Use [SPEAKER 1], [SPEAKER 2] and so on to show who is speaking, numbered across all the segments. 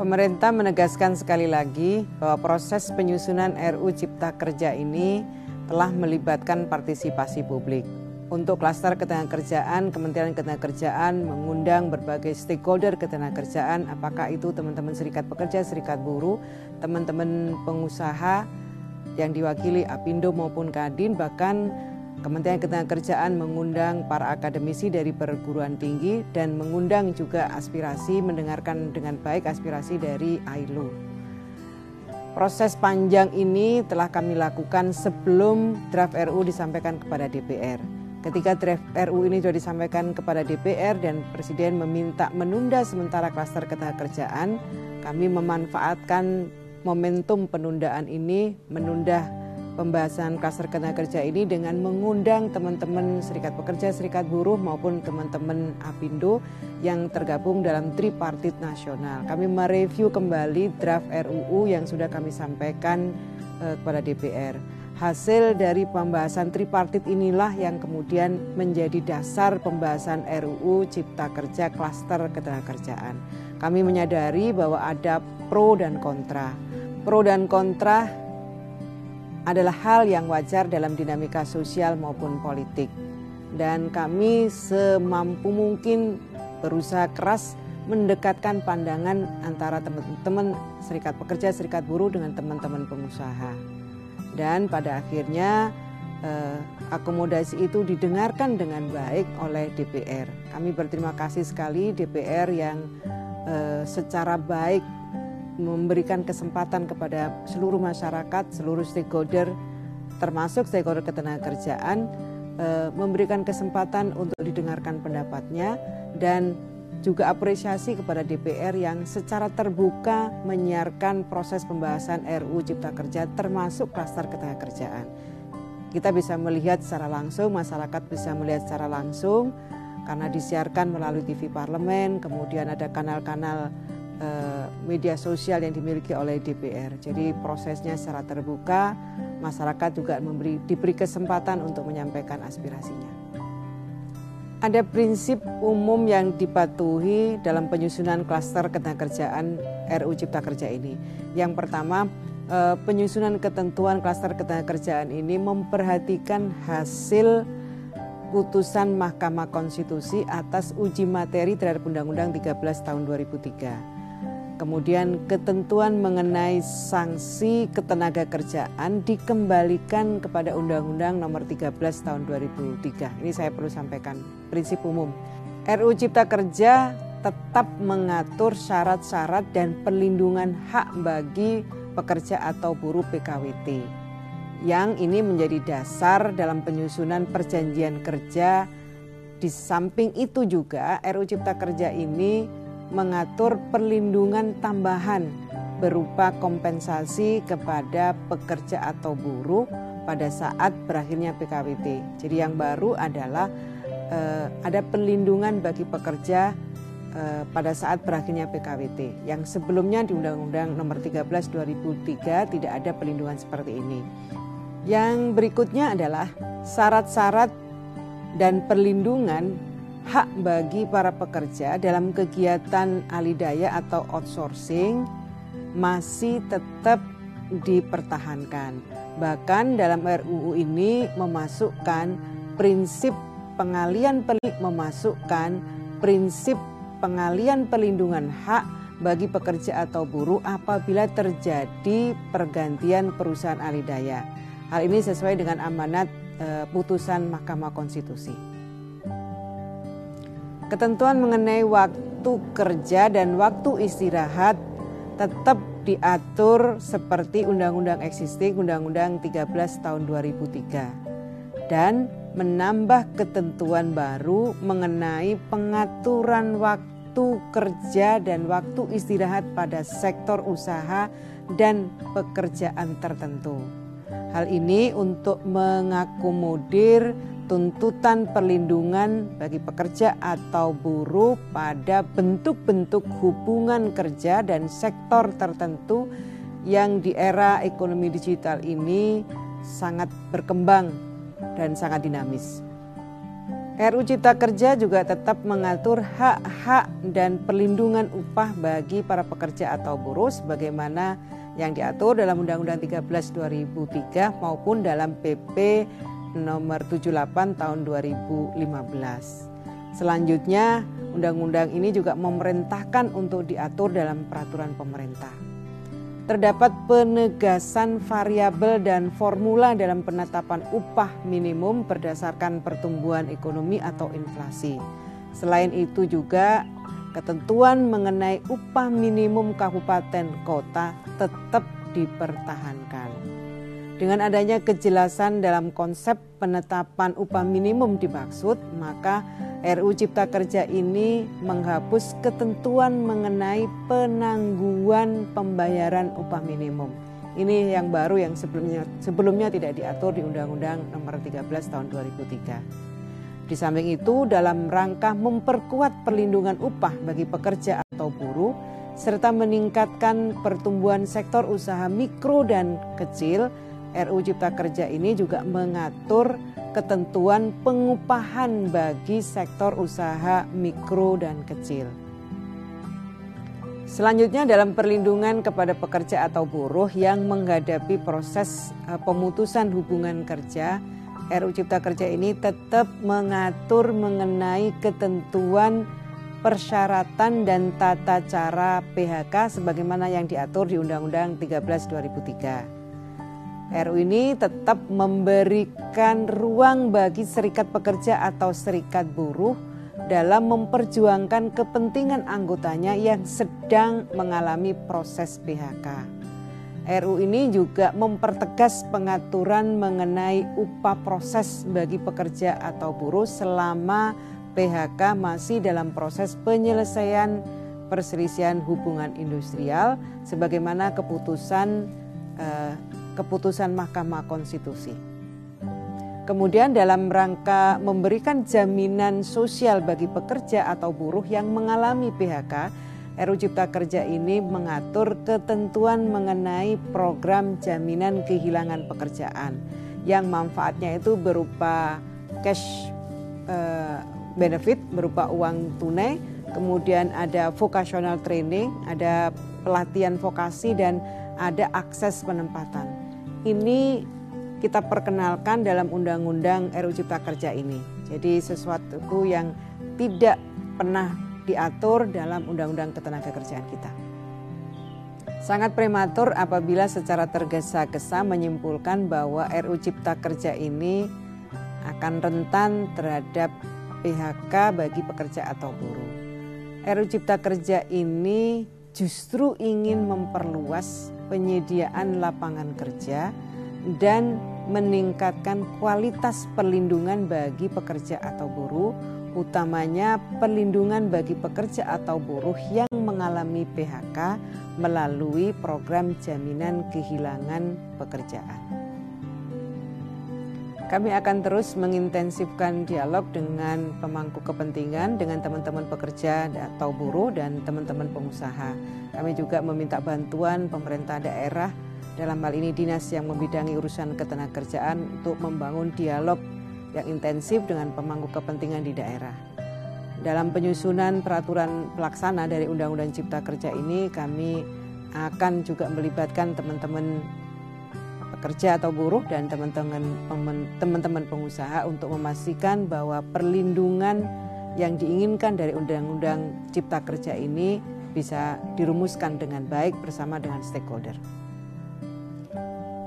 [SPEAKER 1] Pemerintah menegaskan sekali lagi bahwa proses penyusunan RU Cipta Kerja ini telah melibatkan partisipasi publik. Untuk klaster ketenagakerjaan, Kementerian Ketenagakerjaan mengundang berbagai stakeholder ketenagakerjaan, apakah itu teman-teman serikat pekerja, serikat buruh, teman-teman pengusaha yang diwakili Apindo maupun Kadin, bahkan Kementerian Ketenagakerjaan mengundang para akademisi dari perguruan tinggi dan mengundang juga aspirasi mendengarkan dengan baik aspirasi dari AILU. Proses panjang ini telah kami lakukan sebelum draft RU disampaikan kepada DPR. Ketika draft RU ini sudah disampaikan kepada DPR dan Presiden meminta menunda sementara klaster ketenagakerjaan, kami memanfaatkan momentum penundaan ini menunda pembahasan klaster kerja ini dengan mengundang teman-teman serikat pekerja, serikat buruh maupun teman-teman Apindo yang tergabung dalam tripartit nasional. Kami mereview kembali draft RUU yang sudah kami sampaikan uh, kepada DPR. Hasil dari pembahasan tripartit inilah yang kemudian menjadi dasar pembahasan RUU Cipta Kerja Klaster Ketenagakerjaan. Kami menyadari bahwa ada pro dan kontra. Pro dan kontra adalah hal yang wajar dalam dinamika sosial maupun politik. Dan kami semampu mungkin berusaha keras mendekatkan pandangan antara teman-teman serikat pekerja, serikat buruh dengan teman-teman pengusaha. Dan pada akhirnya eh, akomodasi itu didengarkan dengan baik oleh DPR. Kami berterima kasih sekali DPR yang eh, secara baik memberikan kesempatan kepada seluruh masyarakat, seluruh stakeholder, termasuk stakeholder ketenagakerjaan, eh, memberikan kesempatan untuk didengarkan pendapatnya dan juga apresiasi kepada DPR yang secara terbuka menyiarkan proses pembahasan RU Cipta Kerja termasuk klaster ketenagakerjaan. Kita bisa melihat secara langsung, masyarakat bisa melihat secara langsung karena disiarkan melalui TV parlemen, kemudian ada kanal-kanal media sosial yang dimiliki oleh DPR. Jadi prosesnya secara terbuka, masyarakat juga memberi diberi kesempatan untuk menyampaikan aspirasinya. Ada prinsip umum yang dipatuhi dalam penyusunan klaster ketenagakerjaan RU Cipta Kerja ini. Yang pertama, eh, penyusunan ketentuan klaster ketenagakerjaan ini memperhatikan hasil putusan Mahkamah Konstitusi atas uji materi terhadap Undang-Undang 13 tahun 2003 Kemudian ketentuan mengenai sanksi ketenaga kerjaan dikembalikan kepada Undang-Undang Nomor 13 Tahun 2003. Ini saya perlu sampaikan prinsip umum. RU Cipta Kerja tetap mengatur syarat-syarat dan perlindungan hak bagi pekerja atau buruh PKWT. Yang ini menjadi dasar dalam penyusunan perjanjian kerja. Di samping itu juga RU Cipta Kerja ini mengatur perlindungan tambahan berupa kompensasi kepada pekerja atau buruh pada saat berakhirnya PKWT. Jadi yang baru adalah eh, ada perlindungan bagi pekerja eh, pada saat berakhirnya PKWT. Yang sebelumnya di Undang-Undang Nomor 13 2003 tidak ada perlindungan seperti ini. Yang berikutnya adalah syarat-syarat dan perlindungan hak bagi para pekerja dalam kegiatan alidaya atau outsourcing masih tetap dipertahankan. Bahkan dalam RUU ini memasukkan prinsip pengalian memasukkan prinsip pengalian perlindungan hak bagi pekerja atau buruh apabila terjadi pergantian perusahaan alidaya. Hal ini sesuai dengan amanat e, putusan Mahkamah Konstitusi. Ketentuan mengenai waktu kerja dan waktu istirahat tetap diatur seperti undang-undang existing Undang-Undang 13 tahun 2003 dan menambah ketentuan baru mengenai pengaturan waktu kerja dan waktu istirahat pada sektor usaha dan pekerjaan tertentu. Hal ini untuk mengakomodir tuntutan perlindungan bagi pekerja atau buruh pada bentuk-bentuk hubungan kerja dan sektor tertentu yang di era ekonomi digital ini sangat berkembang dan sangat dinamis. RU Cipta Kerja juga tetap mengatur hak-hak dan perlindungan upah bagi para pekerja atau buruh sebagaimana yang diatur dalam Undang-Undang 13 2003 maupun dalam PP nomor 78 tahun 2015. Selanjutnya, undang-undang ini juga memerintahkan untuk diatur dalam peraturan pemerintah terdapat penegasan variabel dan formula dalam penetapan upah minimum berdasarkan pertumbuhan ekonomi atau inflasi. Selain itu juga ketentuan mengenai upah minimum kabupaten kota tetap dipertahankan. Dengan adanya kejelasan dalam konsep penetapan upah minimum dimaksud, maka RU Cipta Kerja ini menghapus ketentuan mengenai penangguhan pembayaran upah minimum. Ini yang baru yang sebelumnya sebelumnya tidak diatur di Undang-Undang Nomor 13 Tahun 2003. Di samping itu, dalam rangka memperkuat perlindungan upah bagi pekerja atau buruh, serta meningkatkan pertumbuhan sektor usaha mikro dan kecil, RU Cipta Kerja ini juga mengatur ketentuan pengupahan bagi sektor usaha mikro dan kecil. Selanjutnya dalam perlindungan kepada pekerja atau buruh yang menghadapi proses eh, pemutusan hubungan kerja, RU Cipta Kerja ini tetap mengatur mengenai ketentuan persyaratan dan tata cara PHK sebagaimana yang diatur di Undang-Undang 13 2003. RU ini tetap memberikan ruang bagi serikat pekerja atau serikat buruh dalam memperjuangkan kepentingan anggotanya yang sedang mengalami proses PHK. RU ini juga mempertegas pengaturan mengenai upah proses bagi pekerja atau buruh selama PHK masih dalam proses penyelesaian perselisihan hubungan industrial sebagaimana keputusan eh, keputusan Mahkamah Konstitusi. Kemudian dalam rangka memberikan jaminan sosial bagi pekerja atau buruh yang mengalami PHK, RU Cipta Kerja ini mengatur ketentuan mengenai program jaminan kehilangan pekerjaan yang manfaatnya itu berupa cash eh, benefit berupa uang tunai, kemudian ada vocational training, ada pelatihan vokasi dan ada akses penempatan ini kita perkenalkan dalam Undang-Undang RU Cipta Kerja ini. Jadi sesuatu yang tidak pernah diatur dalam Undang-Undang Ketenagakerjaan kita. Sangat prematur apabila secara tergesa-gesa menyimpulkan bahwa RU Cipta Kerja ini akan rentan terhadap PHK bagi pekerja atau buruh. RU Cipta Kerja ini justru ingin memperluas penyediaan lapangan kerja dan meningkatkan kualitas perlindungan bagi pekerja atau buruh, utamanya perlindungan bagi pekerja atau buruh yang mengalami PHK melalui program jaminan kehilangan pekerjaan. Kami akan terus mengintensifkan dialog dengan pemangku kepentingan, dengan teman-teman pekerja atau buruh dan teman-teman pengusaha. Kami juga meminta bantuan pemerintah daerah dalam hal ini dinas yang membidangi urusan ketenagakerjaan untuk membangun dialog yang intensif dengan pemangku kepentingan di daerah. Dalam penyusunan peraturan pelaksana dari Undang-Undang Cipta Kerja ini kami akan juga melibatkan teman-teman pekerja atau buruh dan teman-teman pengusaha untuk memastikan bahwa perlindungan yang diinginkan dari Undang-Undang Cipta Kerja ini bisa dirumuskan dengan baik bersama dengan stakeholder.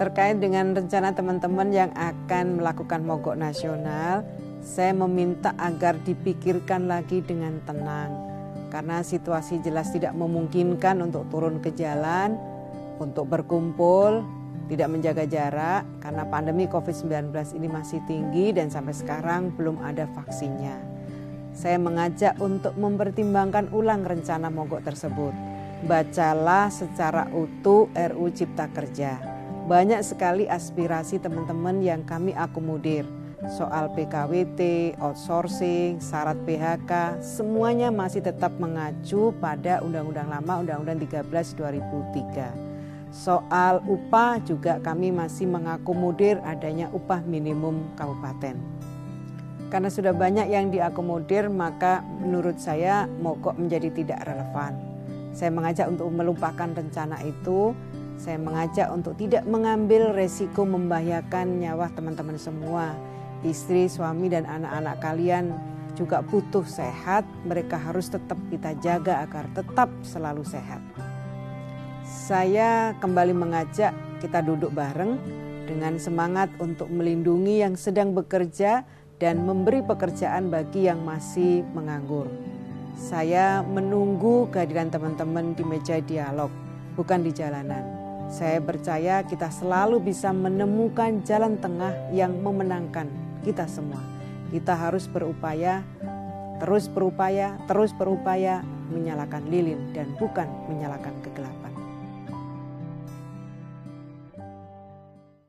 [SPEAKER 1] Terkait dengan rencana teman-teman yang akan melakukan mogok nasional, saya meminta agar dipikirkan lagi dengan tenang karena situasi jelas tidak memungkinkan untuk turun ke jalan, untuk berkumpul, tidak menjaga jarak karena pandemi COVID-19 ini masih tinggi dan sampai sekarang belum ada vaksinnya. Saya mengajak untuk mempertimbangkan ulang rencana mogok tersebut. Bacalah secara utuh RU Cipta Kerja. Banyak sekali aspirasi teman-teman yang kami akomodir. Soal PKWT, outsourcing, syarat PHK, semuanya masih tetap mengacu pada Undang-Undang Lama, Undang-Undang 13 2003. Soal upah juga kami masih mengakomodir adanya upah minimum kabupaten. Karena sudah banyak yang diakomodir, maka menurut saya mogok menjadi tidak relevan. Saya mengajak untuk melupakan rencana itu. Saya mengajak untuk tidak mengambil resiko membahayakan nyawa teman-teman semua. Istri, suami, dan anak-anak kalian juga butuh sehat. Mereka harus tetap kita jaga agar tetap selalu sehat. Saya kembali mengajak kita duduk bareng dengan semangat untuk melindungi yang sedang bekerja dan memberi pekerjaan bagi yang masih menganggur. Saya menunggu kehadiran teman-teman di meja dialog, bukan di jalanan. Saya percaya kita selalu bisa menemukan jalan tengah yang memenangkan kita semua. Kita harus berupaya, terus berupaya, terus berupaya menyalakan lilin dan bukan menyalakan kegelapan.